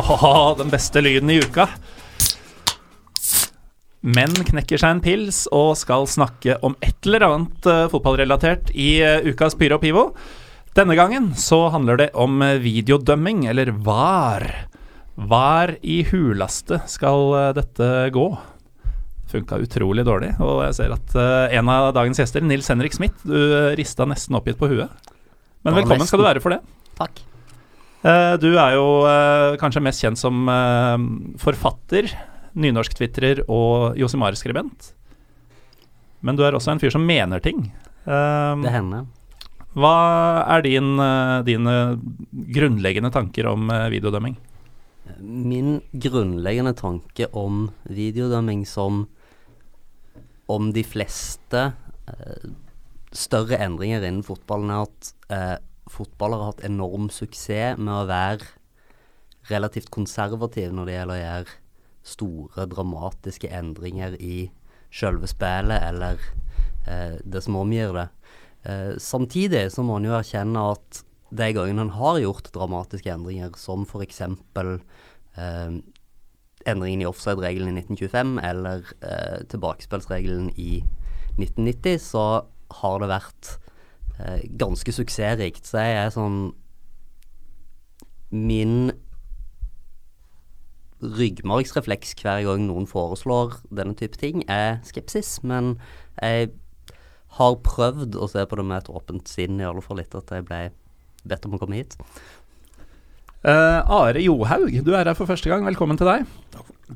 Haha, den beste lyden i uka. Menn knekker seg en pils og skal snakke om et eller annet eh, fotballrelatert i eh, ukas Pyro og Pivo. Denne gangen så handler det om eh, videodømming, eller VAR. VAR i hulaste skal dette gå. Funka utrolig dårlig, og jeg ser at en av dagens gjester, Nils Henrik Smith, du rista nesten oppgitt på huet. Men velkommen skal du være for det. Takk. Eh, Du er jo eh, kanskje mest kjent som eh, forfatter, nynorsk-twitrer og Josimar-skribent. Men du er også en fyr som mener ting. Det hender. Hva er din, dine grunnleggende tanker om videodømming? Min grunnleggende tanke om videodømming som om de fleste større endringer innen fotballen er at fotball har hatt enorm suksess med å være relativt konservativ når det gjelder å gjøre store, dramatiske endringer i sjølve spillet eller eh, det som omgir det. Eh, samtidig så må en jo erkjenne at de gangene en har gjort dramatiske endringer, som f.eks. Eh, endringen i offside-regelen i 1925 eller eh, tilbakespillsregelen i 1990, så har det vært ganske suksessrikt. Så jeg er sånn Min ryggmargsrefleks hver gang noen foreslår denne type ting, er skepsis. Men jeg har prøvd å se på det med et åpent sinn, i alle fall etter at jeg ble bedt om å komme hit. Eh, Are Johaug, du er her for første gang. Velkommen til deg.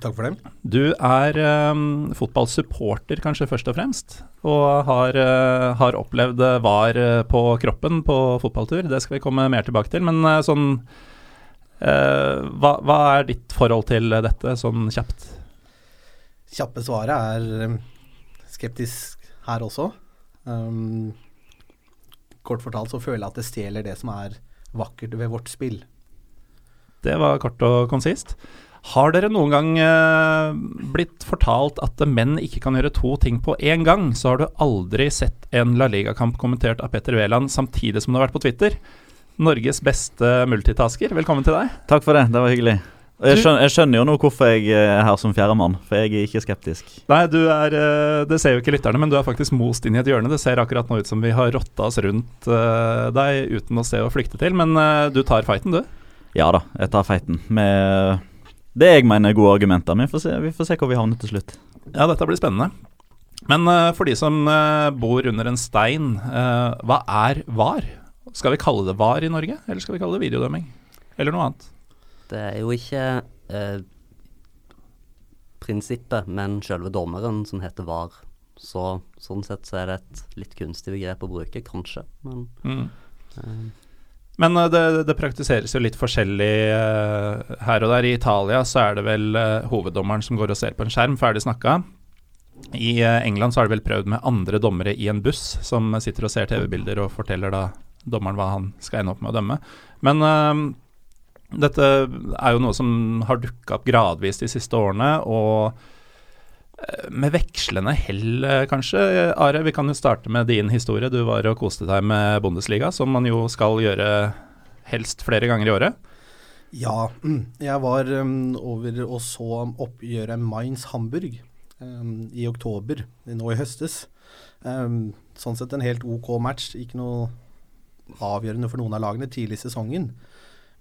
Takk for det. Du er um, fotballsupporter, kanskje først og fremst, og har, uh, har opplevd VAR på kroppen på fotballtur. Det skal vi komme mer tilbake til. Men uh, sånn hva, hva er ditt forhold til dette, sånn kjapt? Kjappe svaret er um, skeptisk her også. Um, kort fortalt så føler jeg at det stjeler det som er vakkert ved vårt spill. Det var kort og konsist. Har dere noen gang eh, blitt fortalt at menn ikke kan gjøre to ting på én gang, så har du aldri sett en La Liga-kamp kommentert av Petter Wæland samtidig som du har vært på Twitter. Norges beste multitasker, velkommen til deg. Takk for det, det var hyggelig. Jeg skjønner, jeg skjønner jo nå hvorfor jeg er her som fjerdemann, for jeg er ikke skeptisk. Nei, du er eh, Det ser jo ikke lytterne, men du er faktisk most inn i et hjørne. Det ser akkurat nå ut som vi har rotta oss rundt eh, deg uten å se å flykte til, men eh, du tar fighten, du. Ja da, jeg tar feiten med det jeg mener er gode argumenter. Men vi får se, vi får se hvor vi havner til slutt. Ja, dette blir spennende. Men eh, for de som eh, bor under en stein, eh, hva er VAR? Skal vi kalle det VAR i Norge, eller skal vi kalle det videodømming? Eller noe annet? Det er jo ikke eh, prinsippet, men selve dommeren som heter VAR. Så sånn sett så er det et litt kunstig begrep å bruke, kanskje. Men Mm. eh, Men eh, det, det praktiseres jo litt forskjellig eh, her og der. I Italia så er det vel eh, hoveddommeren som går og ser på en skjerm, ferdig snakka. I England så har de vel prøvd med andre dommere i en buss, som sitter og ser TV-bilder og forteller da dommeren hva han skal ende opp med å dømme. Men eh, dette er jo noe som har dukka opp gradvis de siste årene, og med vekslende hell, eh, kanskje. Are, vi kan jo starte med din historie. Du var og koste deg med Bundesliga, som man jo skal gjøre helst flere ganger i året. Ja, mm, jeg var um, over og så oppgjøret Mainz-Hamburg um, i oktober, nå i høstes. Um, sånn sett en helt OK match. Ikke noe avgjørende for noen av lagene tidlig i sesongen.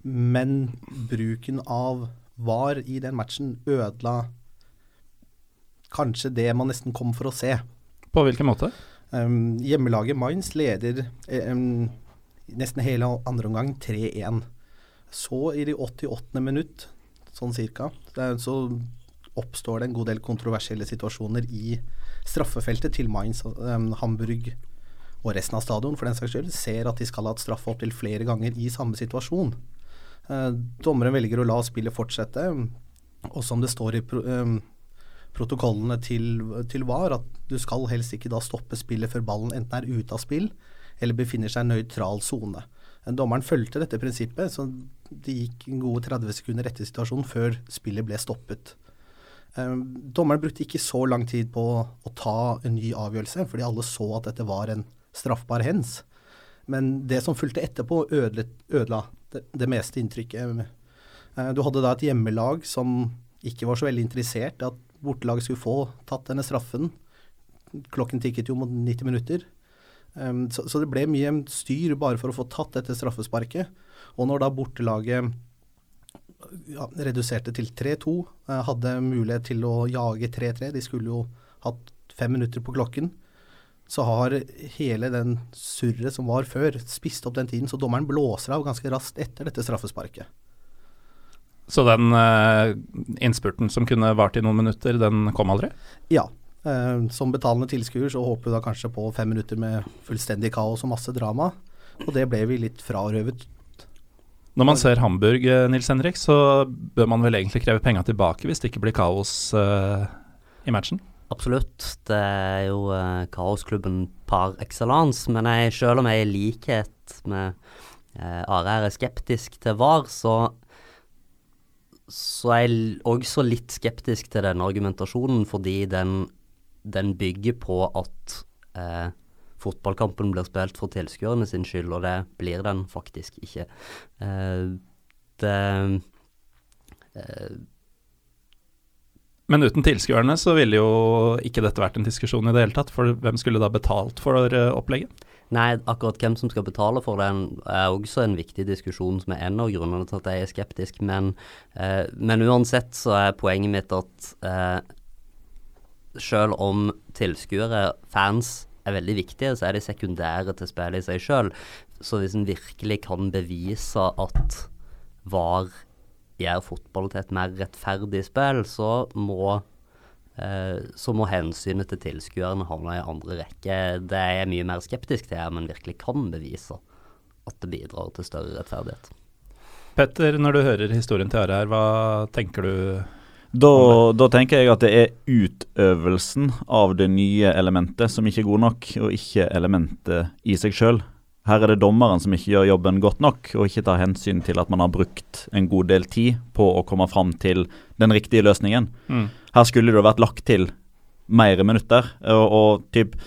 Men bruken av VAR i den matchen ødela kanskje det man nesten kom for å se. På hvilken måte? Um, hjemmelaget Mainz leder um, nesten hele andre omgang 3-1. Så i de 88. minutt, sånn cirka, så oppstår det en god del kontroversielle situasjoner i straffefeltet til Mainz, um, Hamburg og resten av stadion for den saks skyld, ser at de skal ha hatt straffe opptil flere ganger i samme situasjon. Uh, dommeren velger å la spillet fortsette, og som det står i pro, um, protokollene til, til VAR, at du skal helst ikke da stoppe spillet før ballen enten er ute av spill eller befinner seg i nøytral sone. Dommeren fulgte dette prinsippet, så det gikk en gode 30 sekunder etter situasjonen før spillet ble stoppet. Um, dommeren brukte ikke så lang tid på å ta en ny avgjørelse, fordi alle så at dette var en straffbar hens. Men det som fulgte etterpå, ødela, det, det, meste inntrykket. Uh, du hadde da et hjemmelag som ikke var så veldig interessert i at bortelaget skulle få tatt denne straffen. Klokken tikket jo mot 90 minutter. Um, så, så, det ble mye styr bare for å få tatt dette straffesparket. Og når da bortelaget ja, reduserte til 3-2, uh, eh, hadde mulighet til å jage 3-3, de skulle jo hatt fem minutter på klokken, så har hele den surret som var før, spist opp den tiden. Så dommeren blåser av ganske raskt etter dette straffesparket. Så den uh, innspurten som kunne vart i noen minutter, den kom aldri? Ja, Uh, som betalende tilskuer så håper vi da kanskje på fem minutter med fullstendig kaos og masse drama, og det ble vi litt frarøvet. Når man ser Hamburg, eh, Nils Henrik, så bør man vel egentlig kreve penga tilbake hvis det ikke blir kaos uh, i matchen? Absolutt. Det er jo uh, kaosklubben par excellence. Men jeg, selv om jeg i likhet med uh, Are er skeptisk til VAR, så så er jeg også litt skeptisk til denne argumentasjonen, fordi den den bygger på at eh, fotballkampen blir spilt for tilskuerne sin skyld, og det blir den faktisk ikke. Eh, det eh, men uten tilskuerne så ville jo ikke dette vært en diskusjon i det hele tatt, for hvem skulle da betalt for uh, opplegget? Nei, akkurat hvem som skal betale for den er også en viktig diskusjon som er en av grunnene til at jeg er skeptisk, men, eh, men uansett så er poenget mitt at eh, selv om tilskuere, fans, er veldig viktige, så er de sekundære til spillet i seg sjøl. Så hvis en virkelig kan bevise at VAR gjør fotball til et mer rettferdig spill, så må, så må hensynet til tilskuerne havne i andre rekke. Det er jeg mye mer skeptisk til, men virkelig kan bevise at det bidrar til større rettferdighet. Petter, når du hører historien til Are her, hva tenker du da, da, tenker jeg at det er utøvelsen av det nye elementet som ikke er god nok, og ikke elementet i seg sjøl. Her er det dommeren som ikke gjør jobben godt nok, og ikke tar hensyn til at man har brukt en god del tid på å komme fram til den riktige løsningen. Mm. Her skulle det vært lagt til mer minutter. Og, og typ,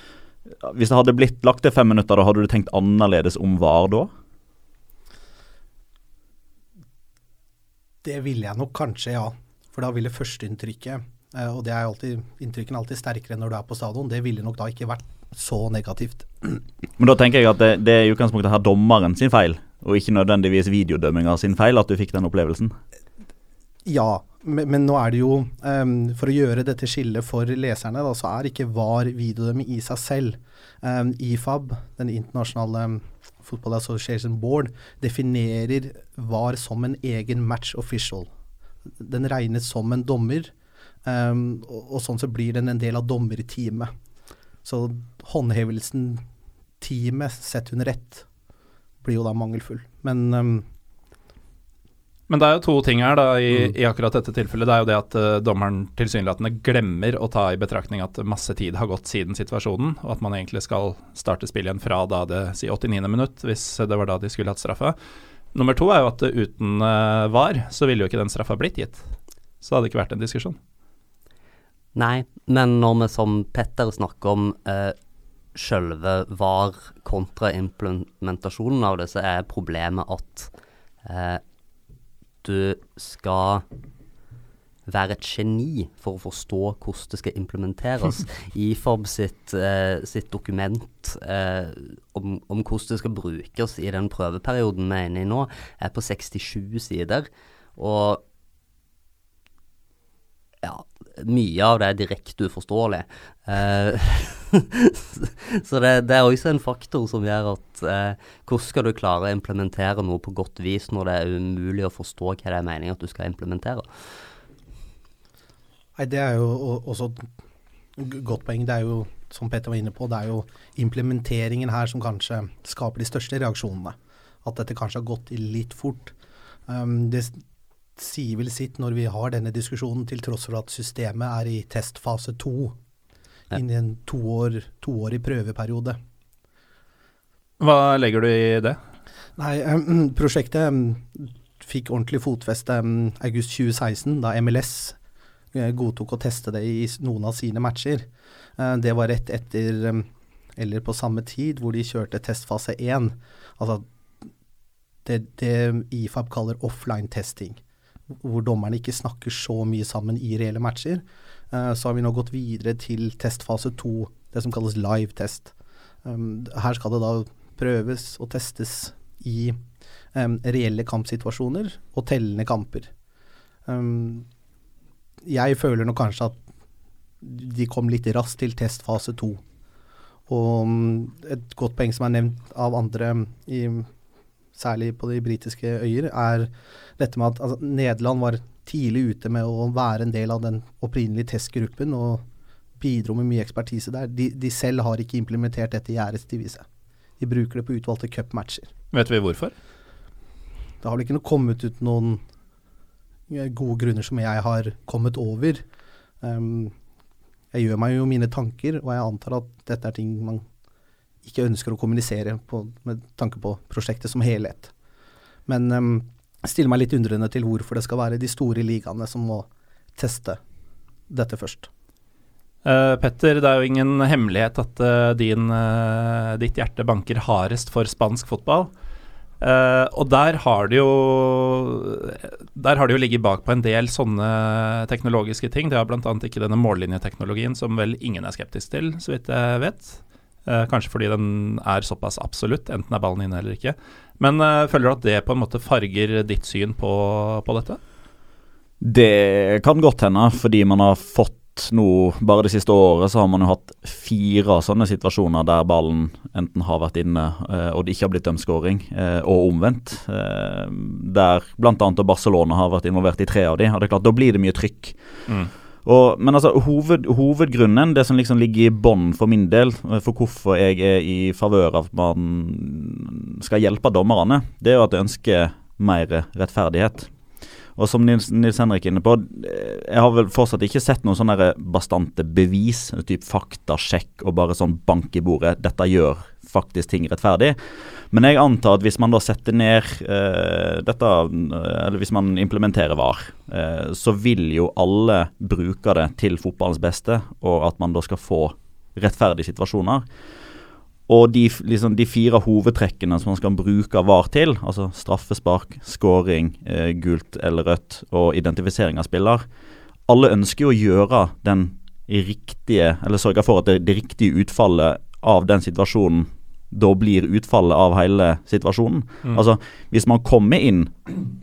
Hvis det hadde blitt lagt til fem minutter, da hadde du tenkt annerledes om VAR da? Det ville jeg nok kanskje, ja. For da ville førsteinntrykket, eh, og det er alltid, inntrykkene er alltid sterkere når du er på stadion, det ville nok da ikke vært så negativt. Men da tenker jeg at det, det er i utgangspunktet her dommeren sin feil, og ikke nødvendigvis videodømminga sin feil at du fikk den opplevelsen? Ja, men, men nå er det jo um, For å gjøre dette skillet for leserne, da, så er ikke VAR videodømming i seg selv. Um, IFAB, den internasjonale Football Association Board, definerer VAR som en egen match official den regnes som en dommer, um, og, og, sånn så blir den en del av dommerteamet. Så håndhevelsen, teamet sett under ett, blir jo da mangelfull. Men um, men det er jo to ting her da i, mm. i, akkurat dette tilfellet. Det er jo det at uh, dommeren tilsynelatende glemmer å ta i betraktning at masse tid har gått siden situasjonen, og at man egentlig skal starte spillet igjen fra da det si 89. minutt, hvis det var da de skulle hatt straffa. Nummer to er jo at uten uh, VAR så ville jo ikke den straffa blitt gitt. Så det hadde ikke vært en diskusjon. Nei, men når vi som Petter snakker om eh, sjølve VAR kontra implementasjonen av det, så er problemet at eh, du skal være et geni for å forstå hvordan det skal implementeres. IFOB sitt, eh, sitt dokument eh, om, om, hvordan det skal brukes i den prøveperioden vi er inne i nå, er på 67 sider. Og ja, mye av det er direkte uforståelig. Eh, så det, det, er også en faktor som gjør at eh, hvordan skal du klare å implementere noe på godt vis når det er umulig å forstå hva det er meningen at du skal implementere? Nei, Det er jo også et godt poeng. Det er jo, som Petter var inne på, det er jo implementeringen her som kanskje skaper de største reaksjonene. At dette kanskje har gått litt fort. Um, det sier vel sitt når vi har denne diskusjonen, til tross for at systemet er i testfase to. Ja. Inni en toårig to prøveperiode. Hva legger du i det? Nei, um, Prosjektet um, fikk ordentlig fotfeste um, august 2016, da MLS Eh, godtok å teste det i noen av sine matcher. Eh, det var rett etter, eller på samme tid, hvor de kjørte testfase 1. Altså det, det IFAB kaller offline testing, hvor dommerne ikke snakker så mye sammen i reelle matcher. Så har vi nå gått videre til testfase 2, det som kalles live test. Her skal det da prøves og testes i reelle kampsituasjoner og tellende kamper. Um, jeg føler nok kanskje at de kom litt raskt til testfase to. Og et godt poeng som er nevnt av andre, i, særlig på de britiske øyer, er dette med at altså, Nederland var tidlig ute med å være en del av den opprinnelige testgruppen og bidro med mye ekspertise der. De, de selv har ikke implementert dette i æresdiviset. De bruker det på utvalgte cupmatcher. Vet vi hvorfor? Det har vel ikke kommet ut noen gode grunner som jeg har kommet over. Um, jeg gjør meg jo mine tanker, og jeg antar at dette er ting man ikke ønsker å kommunisere på, med tanke på prosjektet som helhet. Men um, stiller meg litt undrende til hvorfor det skal være de store ligaene som må teste dette først. Uh, Petter, det er jo ingen hemmelighet at uh, din, uh, ditt hjerte banker hardest for spansk fotball. Og der har det jo Der har det jo ligget bak på en del sånne teknologiske ting. Det har bl.a. ikke denne mållinjeteknologien som vel ingen er skeptisk til, så vidt jeg vet. Uh, kanskje fordi den er såpass absolutt, enten er ballen inne eller ikke. Men uh, føler du at det på en måte farger ditt syn på, på dette? Det kan godt hende, fordi man har fått nå, bare det siste året, så har man jo hatt fire sånne situasjoner der ballen enten har vært inne eh, og det ikke har blitt dømt scoring, eh, og omvendt. Eh, der bl.a. Barcelona har vært involvert i tre av de, og det er klart, da blir det mye trykk. Mm. Og, men altså, hoved, hovedgrunnen, det som liksom ligger i bånn for min del, eh, for hvorfor jeg er i favør av at man skal hjelpe dommerne, det er jo at jeg ønsker mer rettferdighet. Og som Nils, Nils Henrik er inne på, eh, jeg har vel fortsatt ikke sett noen sånne bastante bevis, typ faktasjekk og bare sånn bank i bordet. Dette gjør faktisk ting rettferdig. Men jeg antar at hvis man da setter ned eh, dette, eller hvis man implementerer VAR, eh, så vil jo alle bruke det til fotballens beste, og at man da skal få rettferdige situasjoner. Og de, liksom, de, fire hovedtrekkene som man skal bruke VAR til, altså straffespark, scoring, eh, gult eller rødt og identifisering av spiller, alle ønsker jo å gjøre den riktige, eller sørge for at det, det riktige utfallet av den situasjonen da blir utfallet av hele situasjonen. Mm. Altså, Hvis man kommer inn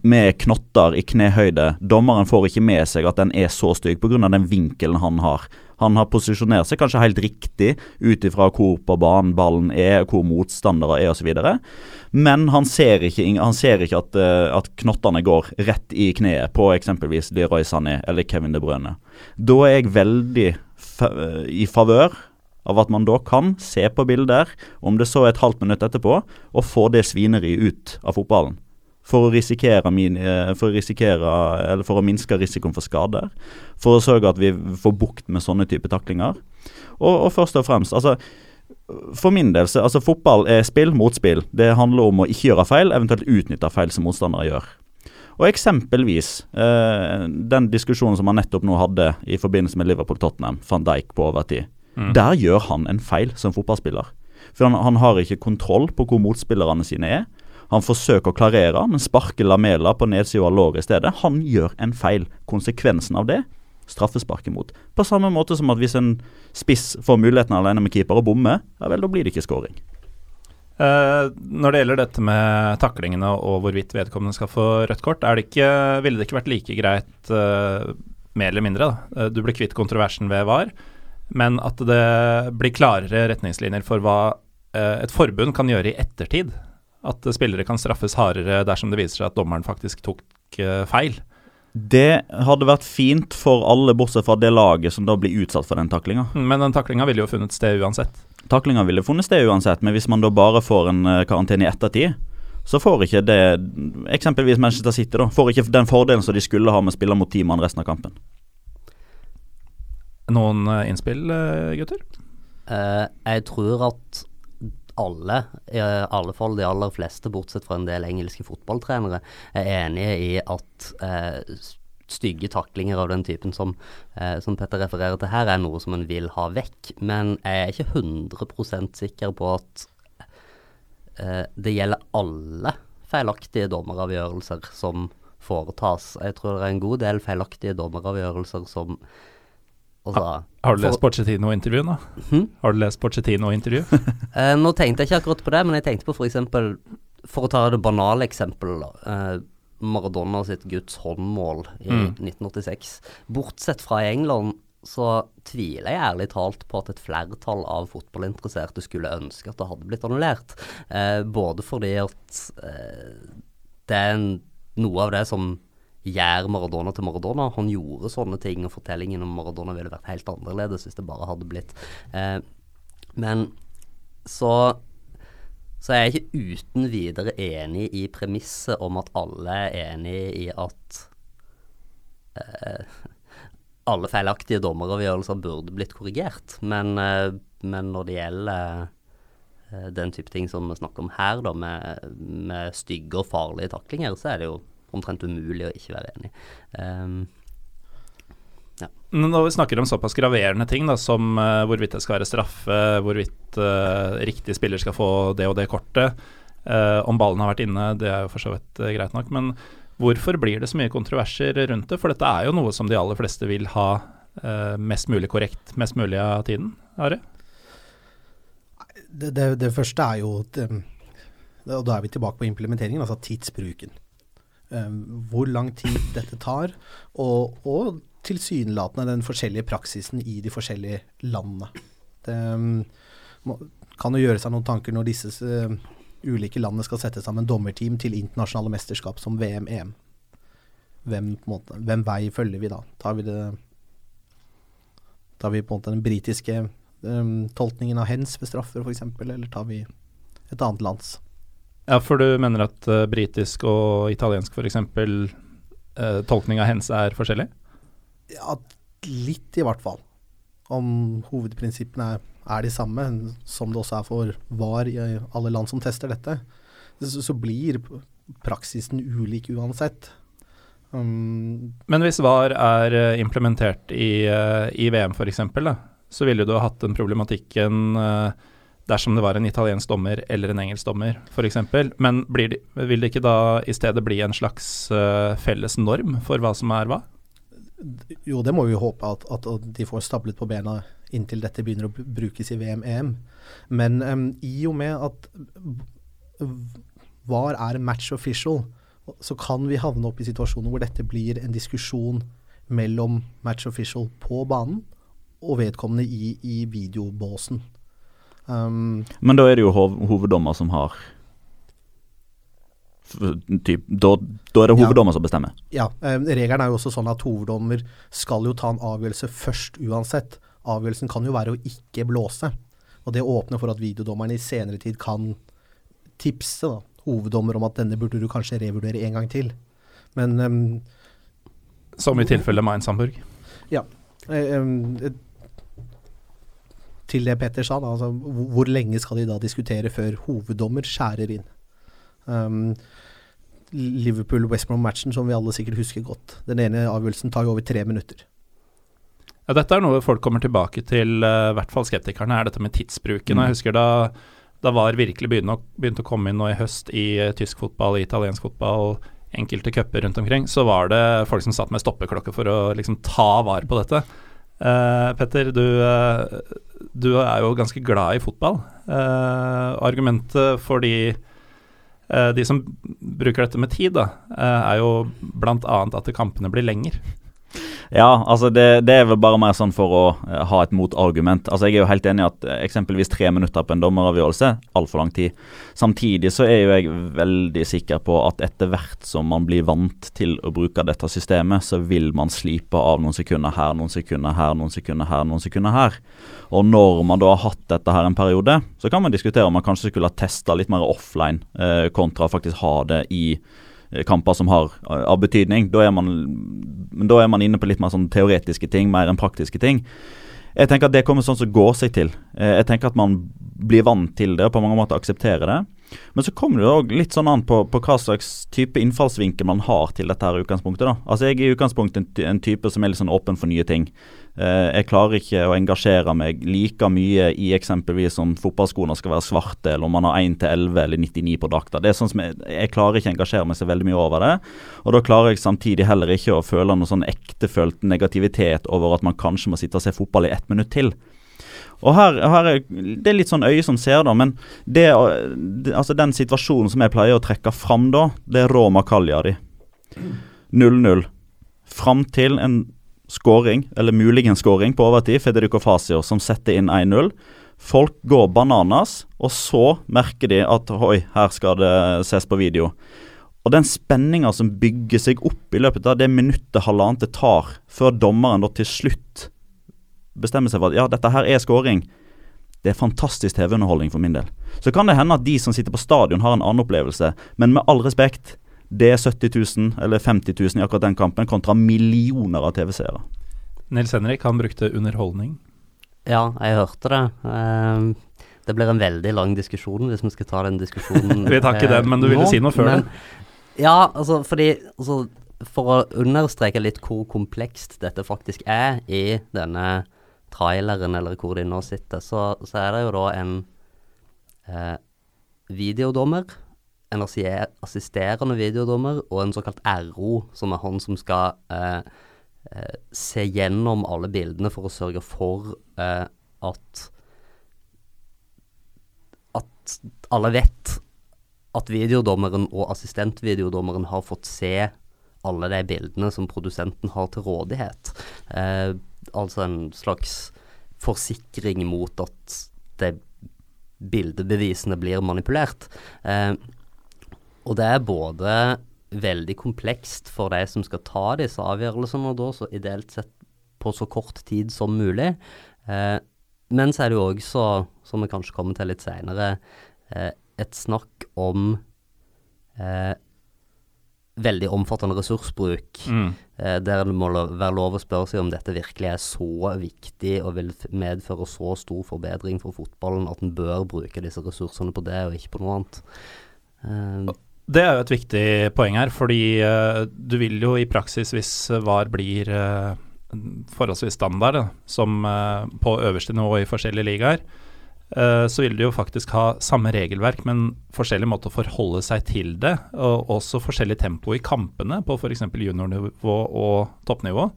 med knotter i knehøyde, dommeren får ikke med seg at den er så stygg pga. den vinkelen han har. Han har posisjonert seg kanskje helt riktig ut ifra hvor på banen ballen er, hvor motstandere er osv. Men han ser ikke, han ser ikke at, uh, at, knottene går rett i kneet på eksempelvis Leroy Sané eller Kevin De Bruyne. Da er jeg veldig i favør av at man da kan se på bilder, om det så er et halvt minutt etterpå, og få det svineriet ut av fotballen. For å, risikere eh, for å risikere, eller for å minske risikoen for skader. For å sørge at vi får bukt med sånne type taklinger. Og, og først og fremst, altså for min del, så, altså fotball er spill mot spill. Det handler om å ikke gjøre feil, eventuelt utnytte feil som motstandere gjør. Og eksempelvis eh, den diskusjonen som man nettopp nå hadde i forbindelse med Liverpool-Tottenham, van Dijk på overtid. Mm. Der gjør han en feil som fotballspiller. For han, han, har ikke kontroll på hvor motspillerne sine er. Han forsøker å klarere, men sparker Lamela på nedsida av låret i stedet. Han gjør en feil. Konsekvensen av det straffespark imot. På samme måte som at hvis en spiss får muligheten alene med keeper og bommer, ja vel, da blir det ikke scoring. Uh, når det gjelder dette med taklingene og hvorvidt vedkommende skal få rødt kort, det ikke, ville det ikke vært like greit, uh, mer eller mindre, da. Uh, du ble kvitt kontroversen ved VAR. Men at det blir klarere retningslinjer for hva eh, et forbund kan gjøre i ettertid. At spillere kan straffes hardere dersom det viser seg at dommeren faktisk tok eh, feil. Det hadde vært fint for alle, bortsett fra det laget som da blir utsatt for den taklinga. Men den taklinga ville jo funnet sted uansett. Taklinga ville funnet sted uansett, men hvis man da bare får en eh, karantene i ettertid, så får ikke det Eksempelvis Manchester City da får ikke den fordelen som de skulle ha med å spille mot ti mann resten av kampen. Noen eh, innspill, eh, gutter? Uh, jeg tror at alle, i alle fall de aller fleste, bortsett fra en del engelske fotballtrenere, er enige i at uh, stygge taklinger av den typen som, uh, som, Petter refererer til her, er noe som en vil ha vekk. Men jeg er ikke 100% sikker på at det gjelder alle feilaktige dommeravgjørelser som foretas. Jeg tror det er en god del feilaktige dommeravgjørelser som Altså, så, har du lest Porcetino-intervjuet, da? Hmm? Har du lest Porcetino-intervju? eh, nå tenkte jeg ikke akkurat på det, men jeg tenkte på f.eks. For, for å ta det banale eksempelet, eh, Maradona sitt Guds håndmål i mm. 1986. Bortsett fra i England så tviler jeg ærlig talt på at et flertall av fotballinteresserte skulle ønske at det hadde blitt annullert. Eh, både fordi at eh, det er en, noe av det som gjør Maradona til Maradona. Han gjorde sånne ting, og fortellingen om Maradona ville vært helt annerledes hvis det bare hadde blitt eh, Men så så er jeg ikke uten videre enig i premisset om at alle er enig i at eh, alle feilaktige dommeravgjørelser burde blitt korrigert. Men, eh, men når det gjelder eh, den type ting som vi snakker om her, da, med, med stygge og farlige taklinger, så er det jo omtrent umulig å ikke være enig. Um, ja. Når vi snakker om såpass graverende ting da, som uh, hvorvidt det skal være straffe, hvorvidt uh, riktig spiller skal få det og det kortet, uh, om ballen har vært inne, det er jo for så vidt greit nok. Men hvorfor blir det så mye kontroverser rundt det? For dette er jo noe som de aller fleste vil ha mest mulig korrekt mest mulig av tiden. Are? Det, det, det første er jo det, og da er vi tilbake på implementeringen, altså tidsbruken. Um, hvor lang tid dette tar, og, og tilsynelatende den forskjellige praksisen i de forskjellige landene. Det um, må, kan jo gjøre seg noen tanker når disse uh, ulike landene skal sette sammen dommerteam til internasjonale mesterskap som VM-EM. Hvem, hvem, vei følger vi da? Tar vi, det, tar vi på en måte den britiske um, tolkningen av hens ved straffer f.eks., eller tar vi et annet lands? Ja, for du mener at uh, britisk og italiensk f.eks. Uh, tolkning av hens er forskjellig? Ja, litt i hvert fall. Om hovedprinsippene er, er de samme, som det også er for VAR i alle land som tester dette, så, så blir praksisen ulik uansett. Um, Men hvis VAR er uh, implementert i, uh, i VM f.eks., så ville du ha hatt den problematikken uh, dersom det var en italiensk dommer eller en engelsk dommer f.eks. Men det, vil det ikke da i stedet bli en slags uh, felles norm for hva som er hva? Jo, det må vi håpe at, at, de får stablet på bena inntil dette begynner å brukes i VM-EM. Men um, i og med at VAR er match official, så kan vi havne opp i situasjoner hvor dette blir en diskusjon mellom match official på banen og vedkommende i, i videobåsen. Um, Men da er det jo hov hoveddommer som har typ, da, da, er det hoveddommer ja, som bestemmer? Ja. Um, regelen er jo også sånn at hoveddommer skal jo ta en avgjørelse først uansett. Avgjørelsen kan jo være å ikke blåse. Og det åpner for at videodommerne i senere tid kan tipse da, hoveddommer om at denne burde du kanskje revurdere en gang til. Men um, Som i tilfelle Mainz Hamburg? Ja. Um, til det Petter sa, da, altså, hvor lenge skal de da diskutere før hoveddommer skjærer inn? Um, Liverpool-West Brom-matchen, som vi alle sikkert husker godt. Den ene avgjørelsen tar jo over tre minutter. Ja, dette er noe folk kommer tilbake til, uh, i hvert fall skeptikerne, er dette med tidsbruken. Mm. Jeg husker da, da VAR virkelig begynte å, begynte å, komme inn nå i høst i uh, tysk fotball, i italiensk fotball, enkelte cuper rundt omkring, så var det folk som satt med stoppeklokke for å liksom ta var på dette. Uh, Petter, du, uh, du, er jo ganske glad i fotball. Uh, argumentet for de, de, som bruker dette med tid, da, er jo bl.a. at kampene blir lenger. Ja, altså det, det, er vel bare mer sånn for å uh, ha et motargument. Altså Jeg er jo helt enig i at uh, eksempelvis tre minutter på en dommeravgjørelse altfor lang tid. Samtidig så er jo jeg veldig sikker på at etter hvert som man blir vant til å bruke dette systemet, så vil man slipe av noen sekunder her, noen sekunder her, noen sekunder her, noen sekunder her. Og når man da har hatt dette her en periode, så kan man diskutere om man kanskje skulle ha testa litt mer offline uh, kontra faktisk ha det i kamper som har av betydning. Da er, man, da er man inne på litt mer sånn teoretiske ting, mer enn praktiske ting. Jeg tenker at det kommer sånn som går seg til. Eh, jeg tenker at man blir vant til det og på mange måter aksepterer det. Men så kommer det òg litt sånn an på, på, hva slags type innfallsvinkel man har til dette her utgangspunktet. da. Altså Jeg er i utgangspunktet en, en type som er litt sånn åpen for nye ting. Eh, jeg klarer ikke å engasjere meg like mye i eksempelvis om fotballskoene skal være svarte, eller om man har 1 til 11 eller 99 på drakta. Sånn jeg, jeg, klarer ikke å engasjere meg så veldig mye over det. Og da klarer jeg samtidig heller ikke å føle noe sånn ektefølt negativitet over at man kanskje må sitte og se fotball i ett minutt til. Og her, her er, Det er litt sånn øye som ser, da, men det, altså den situasjonen som jeg pleier å trekke fram da, det er Roma Cagliari. 0-0. Fram til en skåring, eller muligens skåring på overtid, Federico Fasio, som setter inn 1-0. Folk går bananas, og så merker de at oi, her skal det ses på video. Og den spenninga som bygger seg opp i løpet av det minuttet, halvannet det tar, før dommeren da til slutt bestemmer seg for at ja, dette her er skåring, det er fantastisk TV-underholdning for min del. Så kan det hende at de som sitter på stadion har en annen opplevelse, men med all respekt, det er 70 000 eller 50 000 i akkurat den kampen, kontra millioner av TV-seere. Nils Henrik, han brukte underholdning. Ja, jeg hørte det. Uh, det blir en veldig lang diskusjon hvis vi skal ta den diskusjonen. vi tar ikke den, men du ville si noe før men, det? Ja, altså fordi altså, For å understreke litt hvor komplekst dette faktisk er i denne traileren, eller hvor de nå sitter, så, så er det jo da en eh, videodommer en assisterende videodommer og en såkalt RO, som er han som skal eh, eh, se gjennom alle bildene for å sørge for eh, at at alle vet at videodommeren og assistentvideodommeren har fått se alle de bildene som produsenten har til rådighet. Eh, altså en slags forsikring mot at de bildebevisene blir manipulert. Eh, og det er både veldig komplekst for de som skal ta disse avgjørelsene, da så ideelt sett på så kort tid som mulig. Eh, men så er det jo også, som vi kanskje kommer til litt seinere, eh, et snakk om eh, veldig omfattende ressursbruk. Mm. Eh, der det må være lov å spørre seg om dette virkelig er så viktig og vil medføre så stor forbedring for fotballen at en bør bruke disse ressursene på det og ikke på noe annet. Det er jo et viktig poeng her, fordi uh, du vil jo i praksis, hvis VAR blir uh, forholdsvis standard, da, som uh, på øverste nivå i forskjellige ligaer, så vil du jo faktisk ha samme regelverk, men forskjellig måte å forholde seg til det. Og også forskjellig tempo i kampene på f.eks. juniornivå og toppnivå.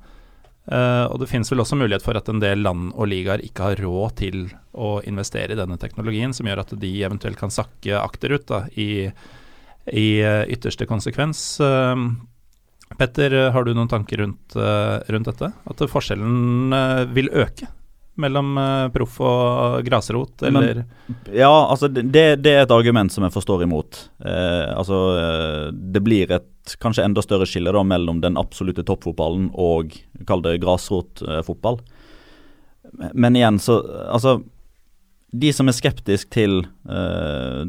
og det finnes vel også mulighet for at en del land og ligaer ikke har råd til å investere i denne teknologien, som gjør at de eventuelt kan sakke akterut da, i i eh, ytterste konsekvens. Eh, Petter, har du noen tanker rundt, eh, rundt dette? At forskjellen vil øke? mellom proff og grasrot, eller? Men, ja, altså det, det, er et argument som jeg forstår imot. Eh, altså eh, Det blir et kanskje enda større skille da mellom den absolutte toppfotballen og kall det grasrotfotball. Eh, Men igjen, så Altså De som er skeptiske til,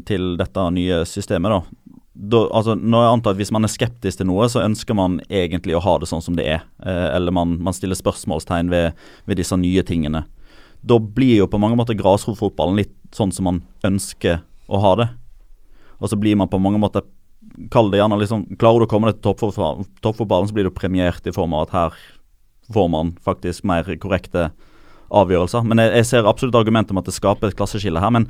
til dette nye systemet, da da, altså, når jeg antar at Hvis man er skeptisk til noe, så ønsker man egentlig å ha det sånn som det er. Eh, eller man, man, stiller spørsmålstegn ved, ved, disse nye tingene. Da blir jo på mange måter grasrotfotballen litt sånn som man ønsker å ha det. Og så blir man på mange måter Kall det gjerne liksom Klarer du å komme deg til toppfotballen, så blir du premiert i form av at her får man faktisk mer korrekte avgjørelser. Men jeg, jeg ser absolutt argumentet om at det skaper et klasseskille her. Men,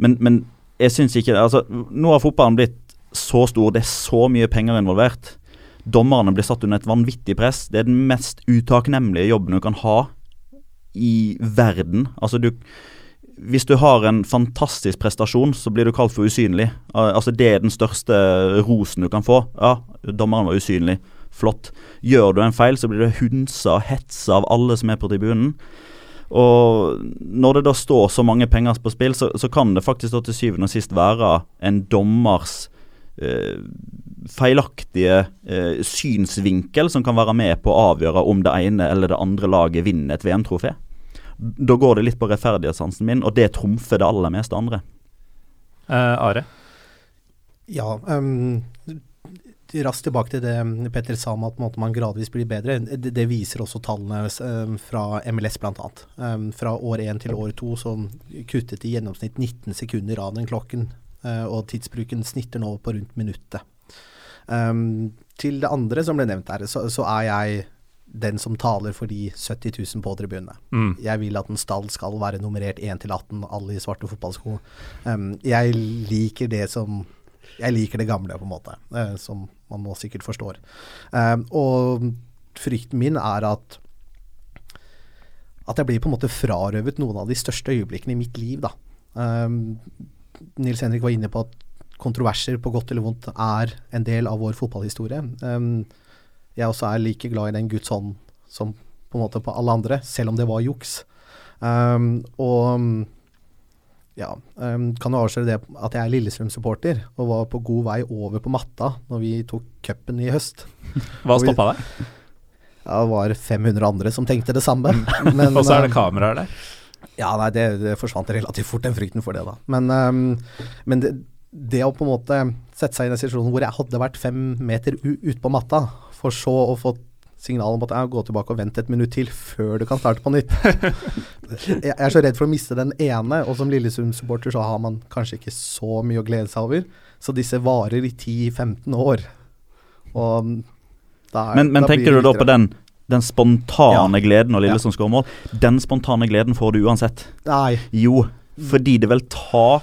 men, men jeg syns ikke altså, Nå har fotballen blitt så stor, det er så mye penger involvert. Dommerne blir satt under et vanvittig press. Det er den mest utakknemlige jobben du kan ha i verden. Altså du Hvis du har en fantastisk prestasjon, så blir du kalt for usynlig. Altså Det er den største rosen du kan få. Ja, dommeren var usynlig. flott. Gjør du en feil, så blir du hunsa og hetsa av alle som er på tribunen. Og når det da står så mange penger på spill, så, så kan det faktisk da til syvende og sist være en dommers feilaktige eh, synsvinkel som kan være med på å avgjøre om det ene eller det andre laget vinner et VM-trofé. Da går det litt på rettferdighetssansen min, og det trumfer det aller meste andre. Eh, Are? Ja, um, raskt tilbake til det Petter sa om at man gradvis blir bedre. Det, det viser også tallene um, fra MLS bl.a. Um, fra år én til år to så kuttet de i gjennomsnitt 19 sekunder av den klokken. Uh, og tidsbruken snitter nå på rundt minuttet. Um, til det andre som ble nevnt her, så, så, er jeg den som taler for de 70 000 på tribunene. Mm. Jeg vil at en stall skal være nummerert 1 til 18, alle i svarte fotballsko. Um, jeg liker det som jeg liker det gamle, på en måte, uh, som man nå sikkert forstår. Um, og frykten min er at at jeg blir på en måte frarøvet noen av de største øyeblikkene i mitt liv. da. Um, Nils Henrik var inne på at kontroverser, på godt eller vondt, er en del av vår fotballhistorie. Um, jeg også er like glad i den Guds hånd som på en måte på alle andre, selv om det var juks. Um, og ja, um, kan jo avsløre det at jeg er Lillestrøm-supporter og var på god vei over på matta når vi tok cupen i høst. Hva stoppa deg? Ja, det var 500 andre som tenkte det samme. Men, og så er det kameraer der? Ja, nei, det, det, forsvant relativt fort, den frykten for det, da. Men, um, men det, det, å på en måte sette seg i en situasjon hvor jeg hadde vært fem meter ute på matta, for så å få signal om at jeg gå tilbake og vente et minutt til før du kan starte på nytt. jeg er så redd for å miste den ene, og som Lillesund-supporter så har man kanskje ikke så mye å glede seg over. Så disse varer i 10-15 år. Og da, men, men tenker du da på den, den spontane ja. gleden når Lillesund ja. skårer mål? Den spontane gleden får du uansett. Nei. Jo, fordi det vil ta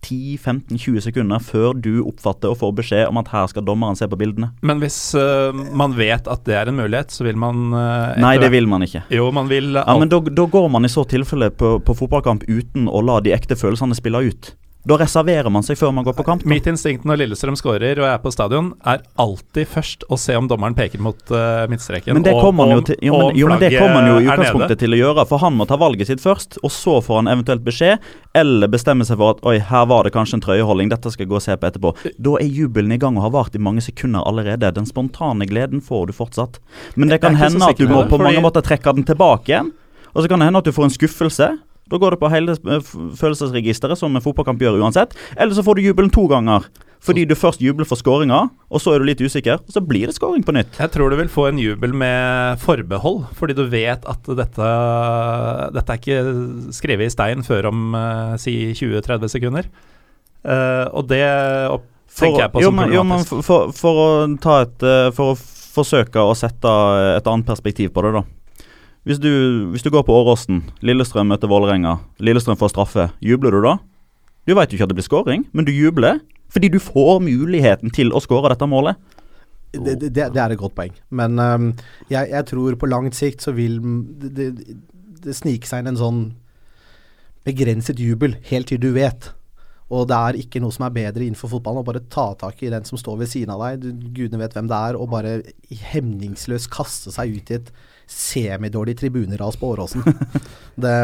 10-15-20 sekunder før du oppfatter og får beskjed om at her skal dommeren se på bildene. Men hvis uh, man vet at det er en mulighet, så vil man uh, Nei, det vil man ikke. Jo, man vil Ja, Men da, da går man i så tilfelle på, på fotballkamp uten å la de ekte følelsene spille ut. Da reserverer man seg før man går på kamp. Da. Mitt instinkt når Lillestrøm skårer og jeg er på stadion, er alltid først å se om dommeren peker mot uh, midtstreken. Men det kommer han jo, til, jo, men, jo, men det kommer han jo i utgangspunktet til å gjøre, for han må ta valget sitt først, og så får han eventuelt beskjed, eller bestemme seg for at oi, her var det kanskje en trøyeholding, dette skal jeg gå og se på etterpå. Da er jubelen i gang og har vart i mange sekunder allerede. Den spontane gleden får du fortsatt. Men det kan hende at du må på mange måter trekke den tilbake igjen. Og så kan det hende at du får en skuffelse. Da går det på hele eh, følelsesregisteret, som en fotballkamp gjør uansett. Eller så får du jubelen to ganger. Fordi du først jubler for skåringa, og så er du litt usikker, og så blir det skåring på nytt. Jeg tror du vil få en jubel med forbehold, fordi du vet at dette, dette er ikke skrevet i stein før om uh, si 20-30 sekunder. Uh, og det opp, tenker jeg på som problematisk. Jo, men for, for, for, å ta et For å forsøke å sette et annet perspektiv på det, da. Hvis du, hvis du går på Åråsen, Lillestrøm møter Vålerenga, Lillestrøm får straffe, jubler du da? Du veit jo ikke at det blir scoring, men du jubler fordi du får muligheten til å skåre dette målet. Det, det, det, er et godt poeng, men um, jeg, jeg, tror på langt sikt så vil det, det snike seg inn en sånn begrenset jubel helt til du vet. Og det er ikke noe som er bedre innenfor fotballen å bare ta tak i den som står ved siden av deg, du, gudene vet hvem det er, og bare hemningsløst kaste seg ut i et semidårlig tribuneras på Åråsen. det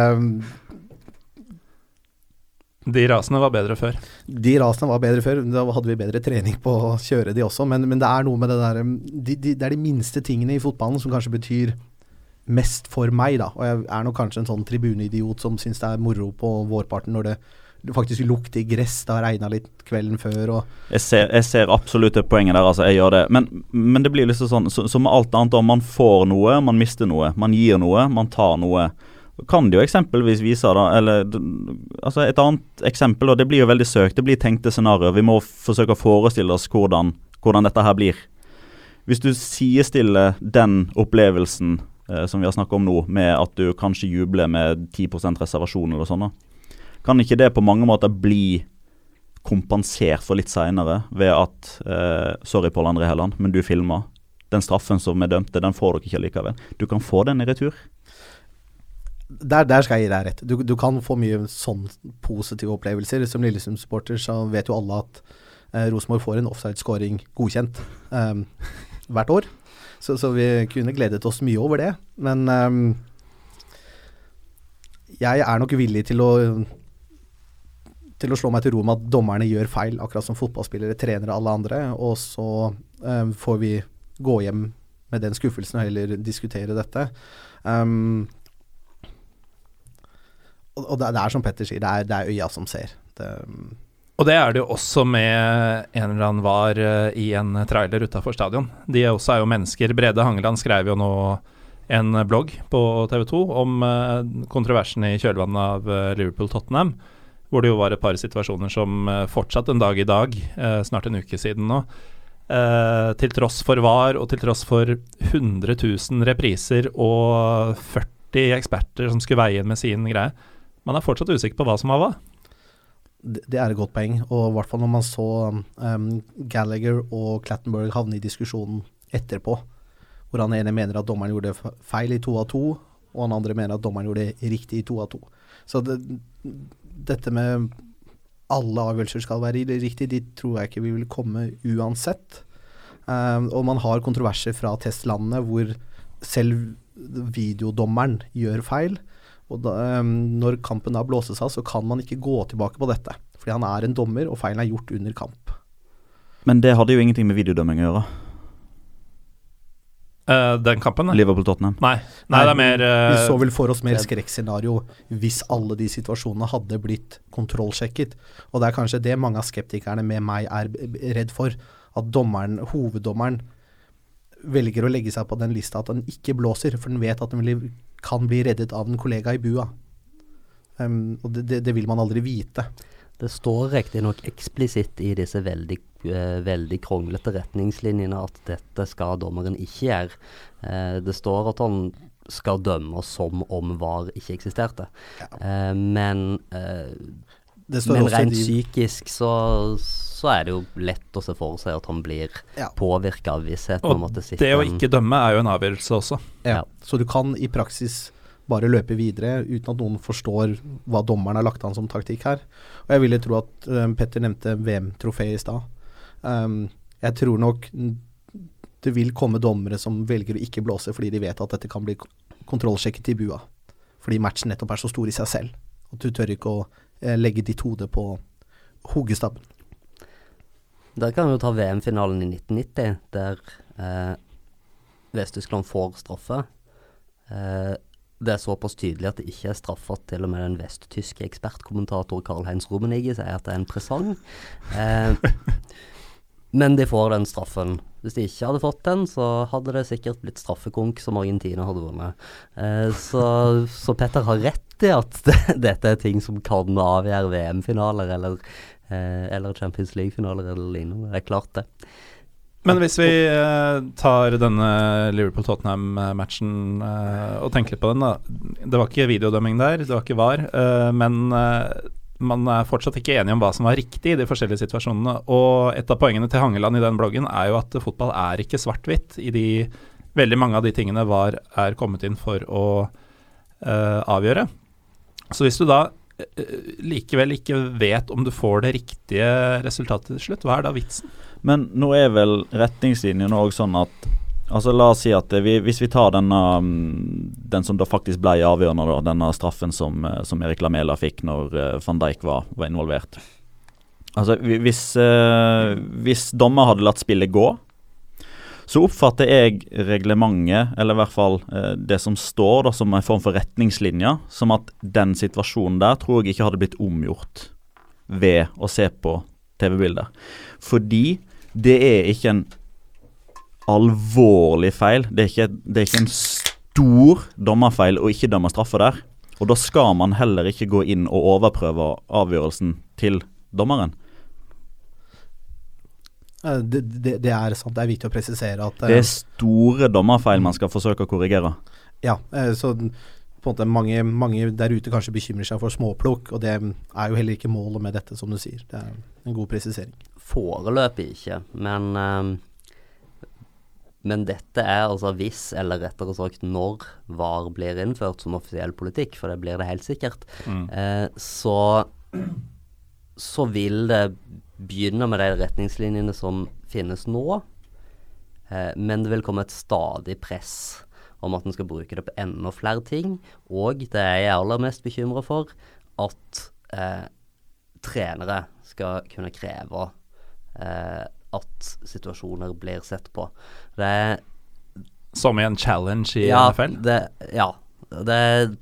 de rasene var bedre før? De rasene var bedre før. Da hadde vi bedre trening på å kjøre de også. Men, men det er noe med det der de, de, Det er de minste tingene i fotballen som kanskje betyr mest for meg, da. Og jeg er nok kanskje en sånn tribuneidiot som syns det er moro på vårparten når det, det faktisk lukter gress. Det har regna litt kvelden før. Jeg ser, jeg, ser, absolutt det poenget der, altså. Jeg gjør det. Men, men det blir liksom sånn som så med alt annet. Om man får noe, man mister noe. Man gir noe, man tar noe kan det jo eksempelvis vise da, eller altså Et annet eksempel, og det blir jo veldig søkt, det blir tenkte scenarioer. Vi må forsøke å forestille oss hvordan, hvordan dette her blir. Hvis du sidestiller den opplevelsen eh, som vi har snakket om nå, med at du kanskje jubler med 10% reservasjon eller sånn, kan ikke det på mange måter bli kompensert for litt seinere ved at eh, Sorry, Pål André Helland, men du filma. Den straffen som er dømte, den får dere ikke likevel. Du kan få den i retur der, der, skal jeg gi deg rett. Du, du, kan få mye sånn positive opplevelser. Som Lillesund-supporter så vet jo alle at eh, Rosenborg får en offside-scoring godkjent eh, hvert år. Så, så, vi kunne gledet oss mye over det. Men um, jeg er nok villig til å til å slå meg til ro med at dommerne gjør feil, akkurat som fotballspillere, trenere, alle andre. Og så um, får vi gå hjem med den skuffelsen og heller diskutere dette. Um, og, og det, er som Petter sier, det er, det er øya som ser. Det, um, og det er det jo også med en eller annen var uh, i en trailer utafor stadion. De også er jo mennesker. Brede Hangeland skrev jo nå en blogg på TV 2 om uh, kontroversen i kjølvannet av uh, Liverpool-Tottenham. Hvor det jo var et par situasjoner som fortsatt en dag i dag, snart en uke siden nå, til tross for VAR og til tross for 100 000 repriser og 40 eksperter som skulle veie inn med sin greie, man er fortsatt usikker på hva som var hva det er et godt poeng. Og i hvert fall når man så um, Gallagher og Clattenburg havne i diskusjonen etterpå, hvor han ene mener at dommeren gjorde feil i to av to, og han andre mener at dommeren gjorde riktig i to av to. Så det, dette med alle avgjørelser skal være riktig, de tror jeg ikke vi vil komme uansett. Um, og man har kontroverser fra testlandene hvor selv videodommeren gjør feil. Og da, um, når kampen da blåses av, så kan man ikke gå tilbake på dette. Fordi han er en dommer, og feilen er gjort under kamp. Men det hadde jo ingenting med videodømming å gjøre. Uh, den kampen? Liverpool-Tottenham? Nei. Nei, det er mer uh, Vi så vel for oss mer skrekkscenario hvis alle de situasjonene hadde blitt kontrollsjekket. Og det er kanskje det mange av skeptikerne med meg er redd for. At dommeren, hoveddommeren velger å legge seg på den lista at han ikke blåser, for den vet at den kan bli reddet av en kollega i bua. Um, og det, det, det, vil man aldri vite. Det står riktignok eksplisitt i disse veldig, eh, veldig kronglete retningslinjene at dette skal dommeren ikke gjøre. Eh, det står at han skal dømme som om VAR ikke eksisterte. Ja. Eh, men, men rent de... psykisk så, så, er det jo lett å se for seg at han blir ja. påvirka av vissheten om at det Og det å ikke dømme er jo en avgjørelse også. Ja. Så du kan i praksis bare løpe videre uten at noen forstår hva dommeren har lagt an som taktikk her. Og jeg ville tro at um, Petter nevnte VM-trofeet i stad. Um, jeg tror nok det vil komme dommere som velger å ikke blåse fordi de vet at dette kan bli kontrollsjekket i bua. Fordi matchen nettopp er så stor i seg selv. At du tør ikke å eh, legge ditt hode på hoggestabben. Der kan vi jo ta VM-finalen i 1990, der eh, Vest-Tyskland får straffe. Eh, det er såpass tydelig at det ikke er straffet. Til og med den vesttyske ekspertkommentator Karl-Heinz Rummenigge sier at det er en presang. Eh, men de får den straffen. Hvis de ikke hadde fått den, så hadde det sikkert blitt straffekonk som Argentina hadde vunnet. Eh, så, så, Petter har rett i at det, dette er ting som kan avgjøre VM-finaler eller, eh, eller Champions League-finaler eller lignende. Det er klart, det. Men hvis vi uh, tar denne Liverpool-Tottenham-matchen uh, og tenker litt på den, da. Det var ikke videodømming der, det var ikke VAR, uh, men man er fortsatt ikke enige om hva som var riktig i de forskjellige situasjonene. Og et av poengene til Hangeland i den bloggen er jo at fotball er ikke svart-hvitt. I de Veldig mange av de tingene VAR er kommet inn for å avgjøre. Så hvis du da likevel ikke vet om du får det riktige resultatet til slutt, hva er da vitsen? Men nå er vel retningslinjene òg sånn at Altså La oss si at vi, hvis vi tar denne mm, den som da faktisk ble avgjørende, da, denne straffen som, eh, som Erik Lamela fikk når uh, van Dijk var, var involvert. Altså Hvis, uh, hvis dommer hadde latt spillet gå, så oppfatter jeg reglementet, eller i hvert fall det som står da som en form for retningslinjer, som at den situasjonen der tror jeg ikke hadde blitt omgjort ved å se på TV-bilder. Fordi det er ikke en alvorlig feil. Det er ikke, det er ikke en stor dommerfeil å ikke dømme straffe der. Og da skal man heller ikke gå inn og overprøve avgjørelsen til dommeren. Det, det, det, er sant. Det er viktig å presisere at Det er eh, store dommerfeil man skal forsøke å korrigere. Ja, eh, så på en måte mange, mange, der ute kanskje bekymrer seg for småplukk, og det er jo heller ikke målet med dette, som du sier. Det er en god presisering. Foreløpig ikke, men um, men dette er altså hvis, eller rettere sagt når, VAR blir innført som offisiell politikk, for det blir det helt sikkert, mm. eh, så, så vil det begynne med de retningslinjene som finnes nå. Eh, men det vil komme et stadig press om at en skal bruke det på enda flere ting. Og det er jeg aller mest bekymra for, at eh, trenere skal kunne kreve at situasjoner blir sett på. Det er Som i en challenge i ja, NFL? Det, ja. Det,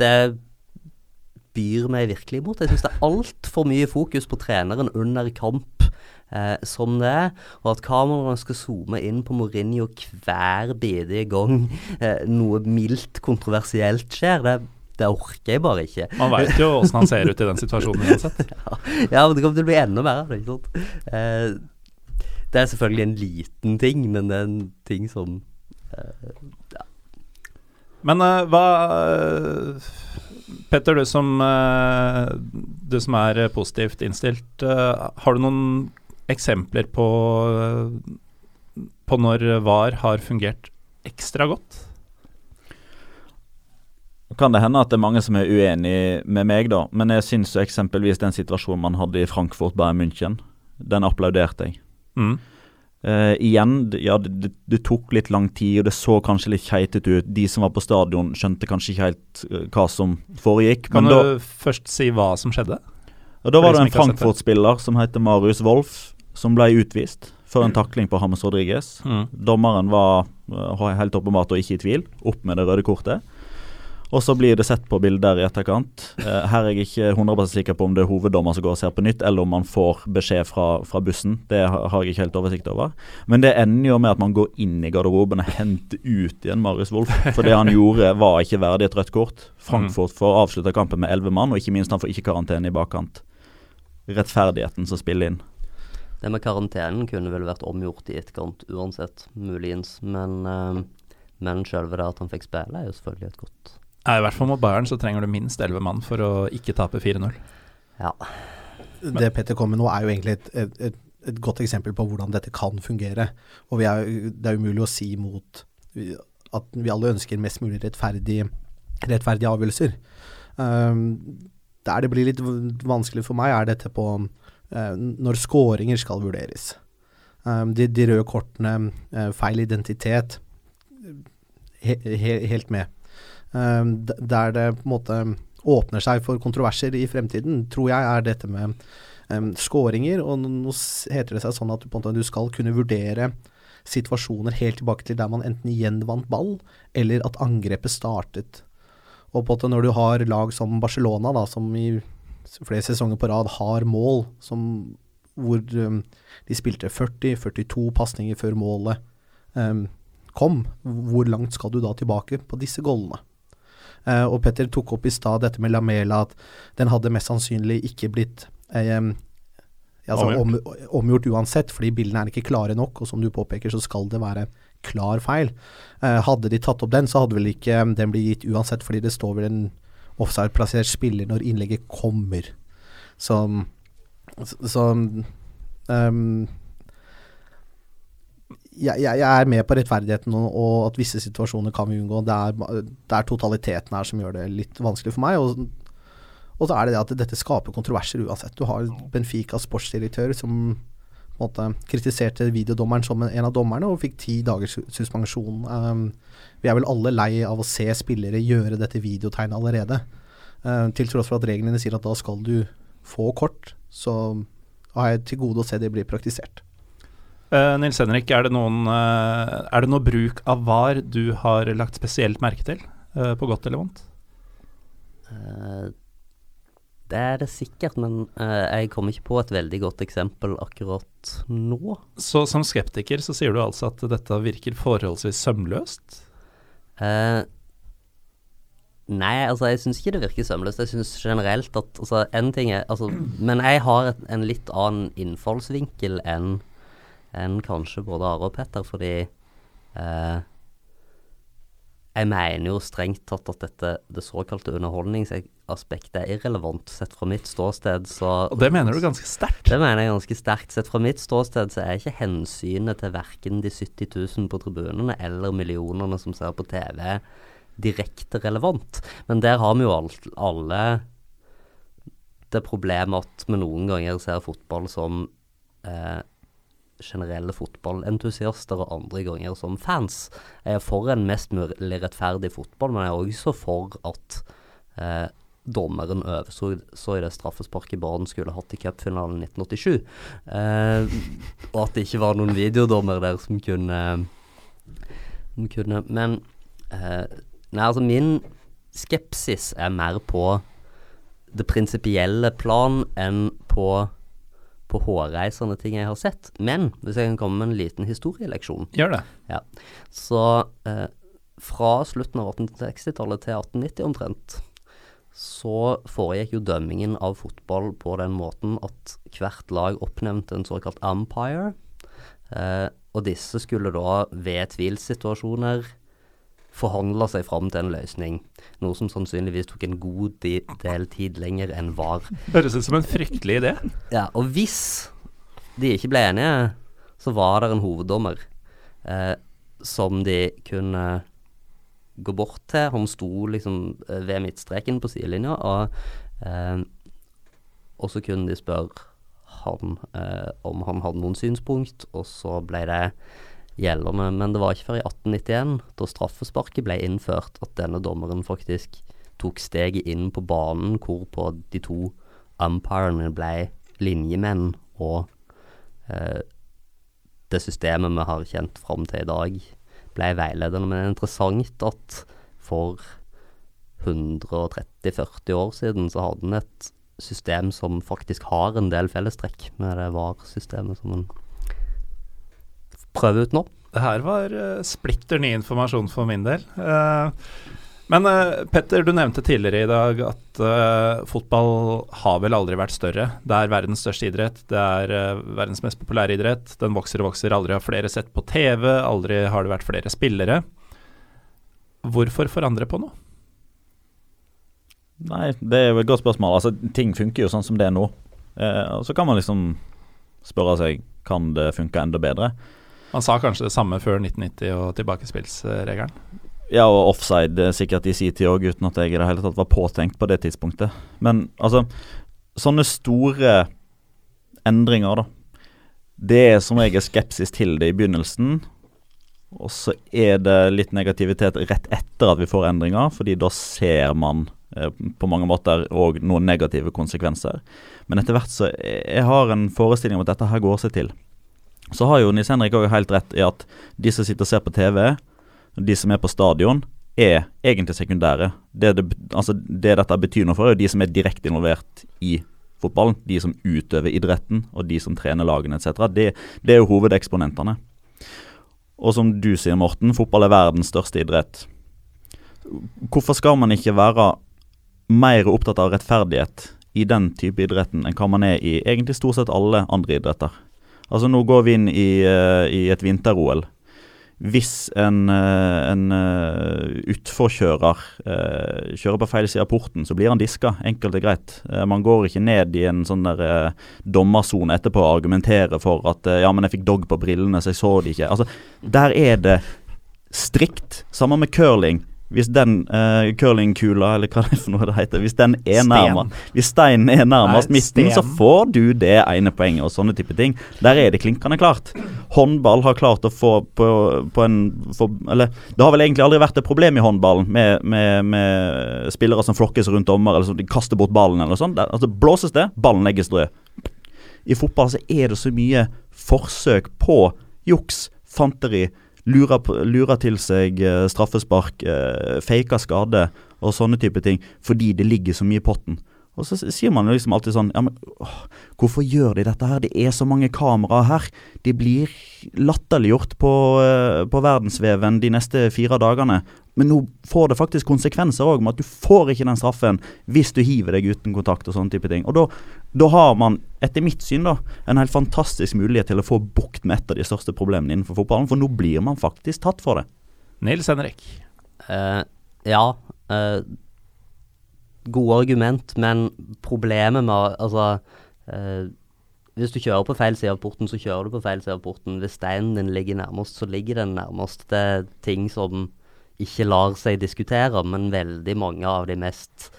det byr meg virkelig imot. Jeg syns det er altfor mye fokus på treneren under kamp eh, som det er, og at kameraene skal zoome inn på Mourinho hver bidige gang eh, noe mildt kontroversielt skjer. Det, det orker jeg bare ikke. Man veit jo åssen han ser ut i den situasjonen uansett. ja, ja, men det kommer til å bli enda verre av det. ikke sant? Eh, det er selvfølgelig en liten ting, men det er en ting som eh, ja. Men eh, hva Petter, du som, uh, du som er positivt innstilt, uh, har du noen eksempler på, på når VAR har fungert ekstra godt? Kan det hende at det er mange som er uenig med meg, da. Men jeg syns eksempelvis den situasjonen man hadde i Frankfurt Bayern München, den applauderte jeg. Mm. Uh, igjen, ja, det, det, tok litt lang tid, og det så kanskje litt keitete ut. De som var på stadion, skjønte kanskje ikke helt uh, hva som foregikk. Kan du da, først si hva som skjedde? Og Da var det en Frankfurt-spiller som heter Marius Wolff, som ble utvist for en takling på Hames Rodriguez. Mm. Dommeren var uh, helt åpenbart og ikke i tvil. Opp med det røde kortet. Og så blir det sett på bilder i etterkant. Eh, her er jeg ikke 100 sikker på om det er hoveddommer som går og ser på nytt, eller om man får beskjed fra, fra bussen. Det har jeg ikke helt oversikt over. Men det ender jo med at man går inn i garderoben og henter ut igjen Marius Wolff. For det han gjorde, var ikke verdig et rødt kort. Frankfurt får avslutta kampen med elleve mann, og ikke minst han får ikke karantene i bakkant. Rettferdigheten som spiller inn. Det med karantenen kunne vel vært omgjort i etterkant uansett, muligens. Men, uh, men selve det at han fikk spille, er jo selvfølgelig et godt I hvert fall mot Bayern så trenger du minst elleve mann for å ikke tape 4-0. Ja. Det Petter kom med nå er jo egentlig et, et, et, et, godt eksempel på hvordan dette kan fungere. Og er, det er umulig å si mot at vi alle ønsker mest mulig rettferdige, rettferdige avgjørelser. Um, der det blir litt vanskelig for meg, er dette på um, når skåringer skal vurderes. Um, de, de, røde kortene, uh, feil identitet, he, he, helt med. Ehm, der det på en måte åpner seg for kontroverser i fremtiden, tror jeg er dette med um, skåringer. Og nå heter det seg sånn at du, skal kunne vurdere situasjoner helt tilbake til der man enten igjen vant ball, eller at angrepet startet. Og på en måte når du har lag som Barcelona, da, som i flere sesonger på rad har mål som, hvor um, de spilte 40-42 pasninger før målet um, kom, hvor langt skal du da tilbake på disse goalene? Uh, og Petter tok opp i stad dette med Lamela, at den hadde mest sannsynlig ikke blitt um, altså, om, omgjort uansett, fordi bildene er ikke klare nok, og som du påpeker, så skal det være klar feil. Uh, hadde de tatt opp den, så hadde vel ikke den blitt gitt uansett, fordi det står vel en offside-plassert spiller når innlegget kommer. Så, så um, jeg, jeg, er med på rettferdigheten og, at visse situasjoner kan vi unngå. Det er, det er, totaliteten her som gjør det litt vanskelig for meg. Og, og, så er det det at dette skaper kontroverser uansett. Du har Benficas sportsdirektør som måte kritiserte videodommeren som en av dommerne og fikk ti dagers suspensjon. Um, vi er vel alle lei av å se spillere gjøre dette videotegnet allerede. Um, til tross for at reglene sier at da skal du få kort, så har jeg til gode å se det blir praktisert. Uh, Nils Henrik, er det, noen, uh, er det noe bruk av VAR du har lagt spesielt merke til, uh, på godt eller vondt? det er det sikkert, men jeg kommer ikke på et veldig godt eksempel akkurat nå. Så som skeptiker så sier du altså at dette virker forholdsvis sømløst? Nei, altså jeg syns ikke det virker sømløst. Jeg syns generelt at altså, en ting er altså, Men jeg har et, en litt annen innfallsvinkel enn enn kanskje både Are og Petter, fordi eh, jeg mener jo strengt tatt at dette, det såkalte underholdningsaspektet er irrelevant sett fra mitt ståsted. Så, og det mener du ganske sterkt? Det mener jeg ganske sterkt. Sett fra mitt ståsted så er ikke hensynet til verken de 70 000 på tribunene eller millionene som ser på TV, direkte relevant. Men der har vi jo alt, alle det problemet at vi noen ganger ser fotball som eh, generelle fotballentusiaster, og andre ganger som fans. Jeg er for en mest mulig rettferdig fotball, men jeg er også for at eh, dommeren overså så i det straffesparket Brann skulle hatt i cupfinalen 1987. Eh, og at det ikke var noen videodommer der som kunne, som kunne Men eh, nei, altså min skepsis er mer på det prinsipielle plan enn på, på hårreisende ting jeg har sett. Men hvis jeg kan komme med en liten historieleksjon Gjør det. Ja. Så eh, fra slutten av 1860-tallet til 1890 omtrent, så foregikk jo dømmingen av fotball på den måten at hvert lag oppnevnte en såkalt umpire. Eh, og disse skulle da ved tvilsituasjoner forhandle seg fram til en løsning. Noe som sannsynligvis tok en god del tid lenger enn var. Høres ut som en fryktelig idé. Ja, og hvis de ikke ble enige, så var det en hoveddommer eh, som de kunne gå bort til. Han sto liksom eh, ved midtstreken på sidelinja, og, eh, og så kunne de spørre han eh, om han hadde noen synspunkt, og så ble det gjeldende. Men det var ikke før i 1891, da straffesparket ble innført, at denne dommeren faktisk tok steget inn på banen, hvorpå de to umpirene ble linjemenn, og eh, det systemet vi har kjent fram til i dag, ble veiledende. Men det er interessant at for 130-40 år siden så hadde en et system som faktisk har en del fellestrekk med det VAR-systemet som en prøve ut nå. Det her var uh, splitter ny informasjon for min del. Uh, men uh, Petter, du nevnte tidligere i dag at fotball har vel aldri vært større. Det er verdens største idrett. Det er verdens mest populære idrett. Den vokser og vokser. Aldri har flere sett på TV. Aldri har det vært flere spillere. Hvorfor forandre på noe? Nei, det er jo et godt spørsmål. Altså, Ting funker jo sånn som det er nå. og så kan man liksom spørre seg kan det funke enda bedre. Man sa kanskje det samme før 1990 og tilbakespillsregelen? Ja, og offside sikkert i sin tid òg, uten at jeg i det hele tatt var påtenkt på det tidspunktet. Men altså, sånne store endringer, da. Det er som regel skepsis til det i begynnelsen. Og så er det litt negativitet rett etter at vi får endringer, fordi da ser man eh, på mange måter òg noen negative konsekvenser. Men etter hvert så Jeg har en forestilling om at dette her går seg til. Så har jo Nils Henrik òg helt rett i at de som sitter og ser på TV, de som er på stadion, er egentlig sekundære. Det, det, altså det dette betyr noe for, er jo de som er direkte involvert i fotballen. De som utøver idretten, og de som trener lagene etc. Det, det er jo hovedeksponentene. Og som du sier, Morten, fotball er verdens største idrett. Hvorfor skal man ikke være mer opptatt av rettferdighet i den type idretten enn hva man er i egentlig stort sett alle andre idretter? Altså Nå går vi inn i, uh, i et vinter-OL. Hvis en, uh, en uh, utforkjører kjører på feil side av porten, så blir han diska. Enkelt og greit. man går ikke ned i en sånn der dommersone etterpå og argumenterer for at ja, men jeg fikk dog på brillene, så jeg så det ikke. Altså, Der er det strikt. Sammen med curling hvis den uh, curlingkula, eller hva det er for noe det heter, hvis den er nærmest Hvis steinen er nærmest midten, så får du det ene poenget, og sånne type ting. Der er det klinkende klart. Håndball har klart å få på, på en for, Eller det har vel egentlig aldri vært et problem i håndballen med, med, med spillere som flokkes rundt dommer, eller som de kaster bort ballen, eller sånn. Altså Blåses det, ballen legges drød. I fotball så er det så mye forsøk på juks, fanteri lurer, lurer til seg eh, straffespark, eh, faker skade og sånne type ting fordi det ligger så mye i potten. Og så sier man liksom alltid sånn ja, men åh, Hvorfor gjør de dette her? Det er så mange kameraer her. De blir latterliggjort på, uh, på verdensveven de neste fire dagene. Men nå får det faktisk konsekvenser òg, med at du får ikke den straffen hvis du hiver deg uten kontakt og sånne type ting. Og da har man, etter mitt syn, da, en helt fantastisk mulighet til å få bukt med et av de største problemene innenfor fotballen. For nå blir man faktisk tatt for det. Nils Henrik. Uh, ja. Uh gode argument, men problemet med Altså eh, Hvis du kjører på feil side av porten, så kjører du på feil side av porten. Hvis steinen din ligger nærmest, så ligger den nærmest. Det er ting som ikke lar seg diskutere, men veldig mange av de mest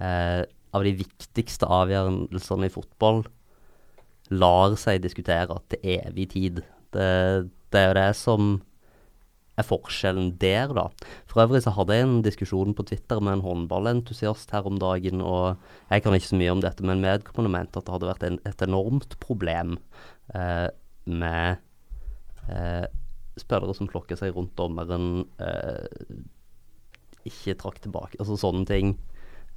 eh, Av de viktigste avgjørelsene i fotball lar seg diskutere til evig tid. Det, det er jo det som er forskjellen der, da. For øvrig så hadde jeg en diskusjon på Twitter med en håndballentusiast her om dagen, og jeg kan ikke så mye om dette, men vedkommende mente at det hadde vært en, et enormt problem eh, med eh, spillere som flokker seg rundt dommeren, eh, ikke trakk tilbake, altså sånne ting.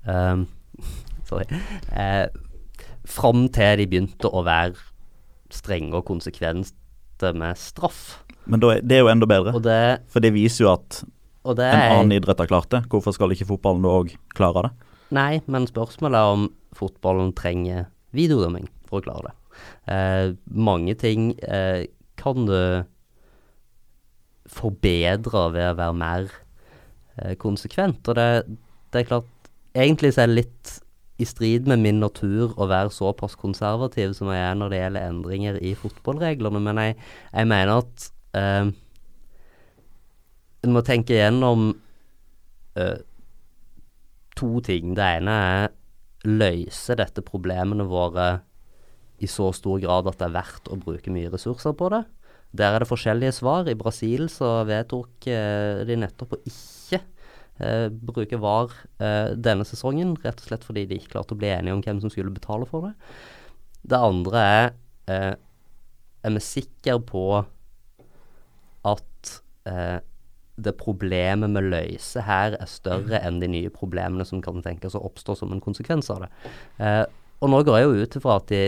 Um, sorry. Eh, fram til de begynte å være strenge og konsekvente med straff. Men da, det er jo enda bedre, det, for det viser jo at en annen idrett har klart det. Hvorfor skal ikke fotballen da òg klare det? Nei, men spørsmålet er om fotballen trenger videodømming for å klare det. Eh, mange ting eh, kan du forbedre ved å være mer eh, konsekvent. Og det, det, er klart Egentlig så er det litt i strid med min natur å være såpass konservativ som jeg er når det gjelder endringer i fotballreglene, men jeg, jeg mener at uh, en må tenke gjennom uh, to ting. Det ene er løse dette problemene våre i så stor grad at det er verdt å bruke mye ressurser på det. Der er det forskjellige svar. I Brasil så vedtok uh, de nettopp å ikke uh, bruke VAR eh, denne sesongen, rett og slett fordi de ikke klarte å bli enige om hvem som skulle betale for det. Det andre er Er vi sikre på at det problemet med løser her er større enn de nye problemene som kan tenkes å oppstå som en konsekvens av det. Eh, og nå går jeg jo ut ifra at de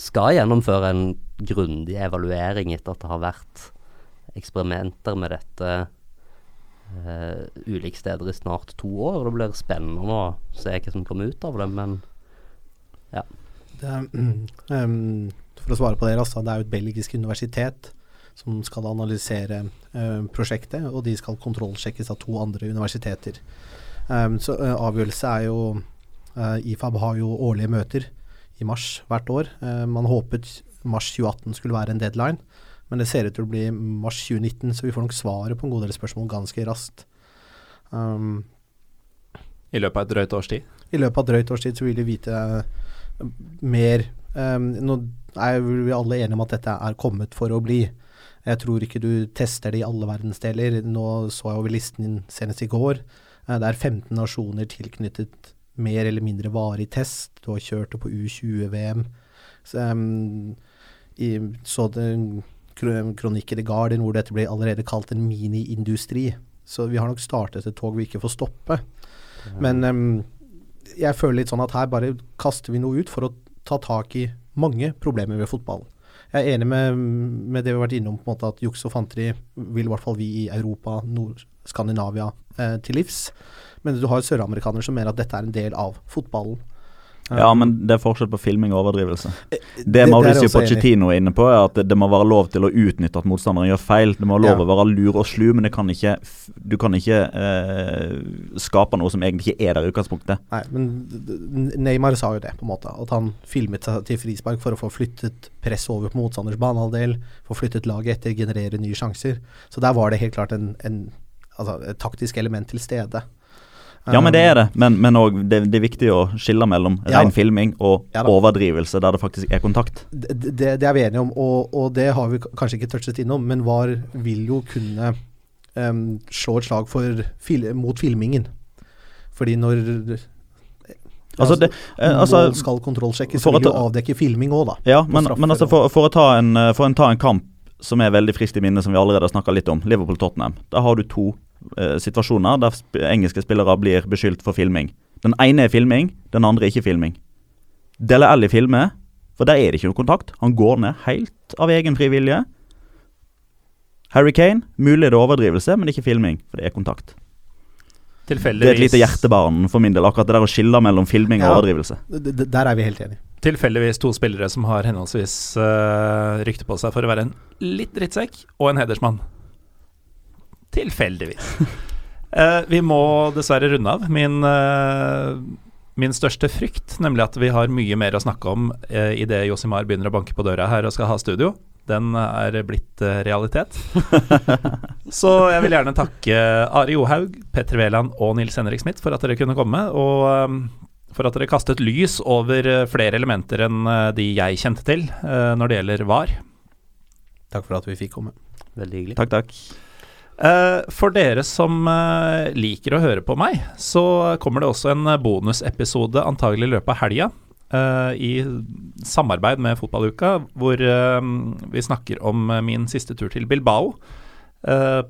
skal gjennomføre en grundig evaluering etter at det har vært eksperimenter med dette uh, ulike steder i snart to år. Det blir spennende å se hva som kommer ut av det, men ja. Det, um, for å svare på det, altså, det er jo et belgisk universitet som skal analysere uh, prosjektet, og de skal kontrollsjekkes av to andre universiteter. Um, så uh, avgjørelse er jo IFAB har jo årlige møter i mars hvert år. man håpet mars 2018 skulle være en deadline, men det ser ut til å bli mars 2019, så vi får nok svaret på en god del spørsmål ganske raskt. Um, I løpet av et drøyt års tid? I løpet av et drøyt års tid så vil vi vite mer. Um, nå er vi alle enige om at dette er kommet for å bli. Jeg tror ikke du tester det i alle verdensdeler. Nå så jeg over listen din senest i går. Uh, det er 15 nasjoner tilknyttet mer eller mindre varig test. Du har kjørt det på U20-VM. Så, um, i, så det kronikk i The Guardian hvor dette blir allerede kalt en miniindustri. Så vi har nok startet et tog vi ikke får stoppe. Men um, jeg føler litt sånn at her bare kaster vi noe ut for å ta tak i mange problemer ved fotballen. Jeg er enig med, med, det vi har vært innom, på en måte at juks og fanteri vil i hvert fall vi i Europa, Nord-Skandinavia, eh, til livs. Men du har søramerikanere som mener at dette er en del av fotballen. Ja, men det er forskjell på filming og overdrivelse. Eh, det, det Mauricio Pochettino er inne på, er at det, må være lov til å utnytte at motstanderen gjør feil. Det må være lov ja. å være lur og slu, men kan ikke, du kan ikke eh, skape noe som egentlig ikke er der i utgangspunktet. Nei, men Neymar sa jo det, på en måte. At han filmet seg til frispark for å få flyttet press over på motstanders banehalvdel, få flyttet laget etter, generere nye sjanser. Så der var det helt klart en, en altså, et taktisk element til stede. Ja, men det er det. Men, men det, det, er viktig å skille mellom ja. ren filming og ja, overdrivelse, der det faktisk er kontakt. Det, det, det er vi enige om, og, og, det har vi kanskje ikke touchet innom, men VAR vil jo kunne um, slå et slag for, fil, mot filmingen. Fordi når Altså, det, eh, altså, mål skal kontrollsjekkes, så vil jo avdekke filming òg, da. Ja, men, men altså for, for, å ta en, for å ta en kamp som er veldig friskt i minne, som vi allerede har snakka litt om, Liverpool-Tottenham. Da har du to eh, situasjoner der sp engelske spillere blir beskyldt for filming. Den ene er filming, den andre er ikke filming. Dele Alli filmer, for der er det ikke noe kontakt. Han går ned helt av egen fri vilje. Harry Kane, mulig det er overdrivelse, men ikke filming, for det er kontakt. Det er et lite hjertebarn for min del, akkurat det der å skille mellom filming og overdrivelse. Der er vi helt enige. Tilfeldigvis to spillere som har henholdsvis uh, rykte på seg for å være en litt drittsekk og en hedersmann. Tilfeldigvis. Uh, vi må dessverre runde av. Min, uh, min, største frykt, nemlig at vi har mye mer å snakke om uh, idet Josimar begynner å banke på døra her og skal ha studio, den er blitt realitet. Så jeg vil gjerne takke Ari Johaug, Petter Wæland og Nils Henrik Smith for at dere kunne komme. Og for at dere kastet lys over eh, flere elementer enn eh, de jeg kjente til eh, når det gjelder VAR. Takk for at vi fikk komme. Veldig hyggelig. Takk, takk. Eh, For dere som eh, liker å høre på meg, så kommer det også en bonusepisode antagelig i løpet av helga. eh, I samarbeid med Fotballuka, hvor vi snakker om min siste tur til Bilbao.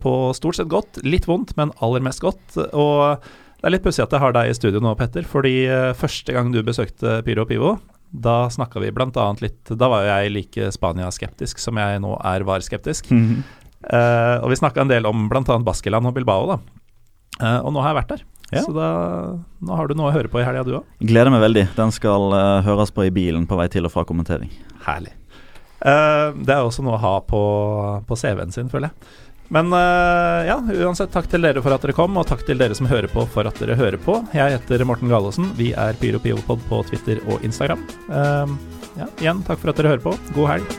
På stort sett godt. Litt vondt, men aller mest godt. Og det er litt pussig at jeg har deg i studio nå, Petter. Fordi første gang du besøkte Pyro Pivo, da snakka vi annet litt Da var jo jeg like Spania-skeptisk som jeg nå er VAR-skeptisk. Eh, og vi snakka en del om bl.a. Baskeland og Bilbao, da. Uh, og nå har jeg vært der. Ja. Så da, nå har du noe å høre på i helga, du òg. Gleder meg veldig. Den skal uh, høres på i bilen på vei til og fra kommentering. Herlig. Det er også noe å ha på, på CV-en sin, føler jeg. Men ja, uansett, takk til dere for at dere kom, og takk til dere som hører på for at dere hører på. Jeg heter Morten Galaasen. Vi er Pyro Pivopod på Twitter og Instagram. Ja, igjen, takk for at dere hører på. God helg.